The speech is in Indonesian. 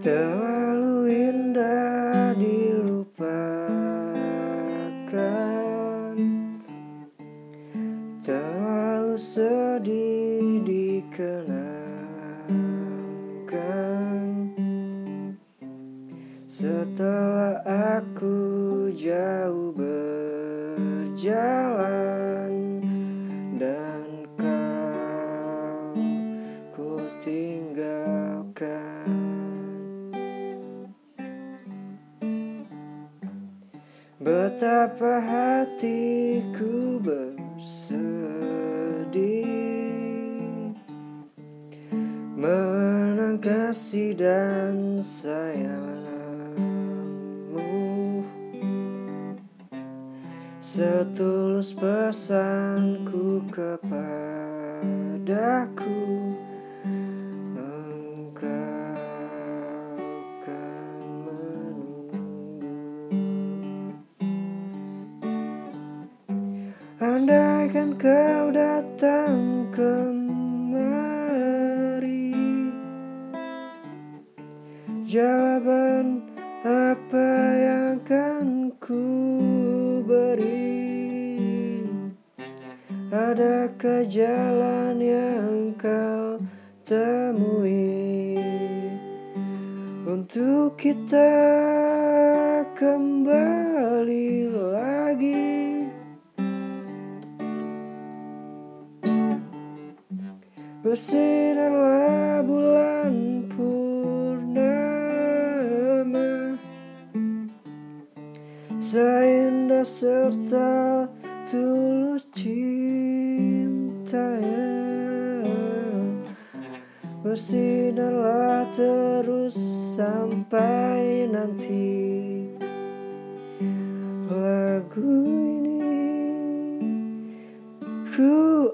Terlalu indah dilupakan. Terlalu sedih dikenangkan Setelah aku jauh berjalan Betapa hatiku bersedih Menang kasih dan sayangmu. Setulus pesanku kepadaku Andaikan kau datang kemari. Jawaban apa yang akan ku beri? Adakah jalan yang kau temui? Untuk kita kembali Bersinarlah bulan purnama. Seindah serta tulus cinta Bersinarlah terus sampai nanti. Lagu ini Ku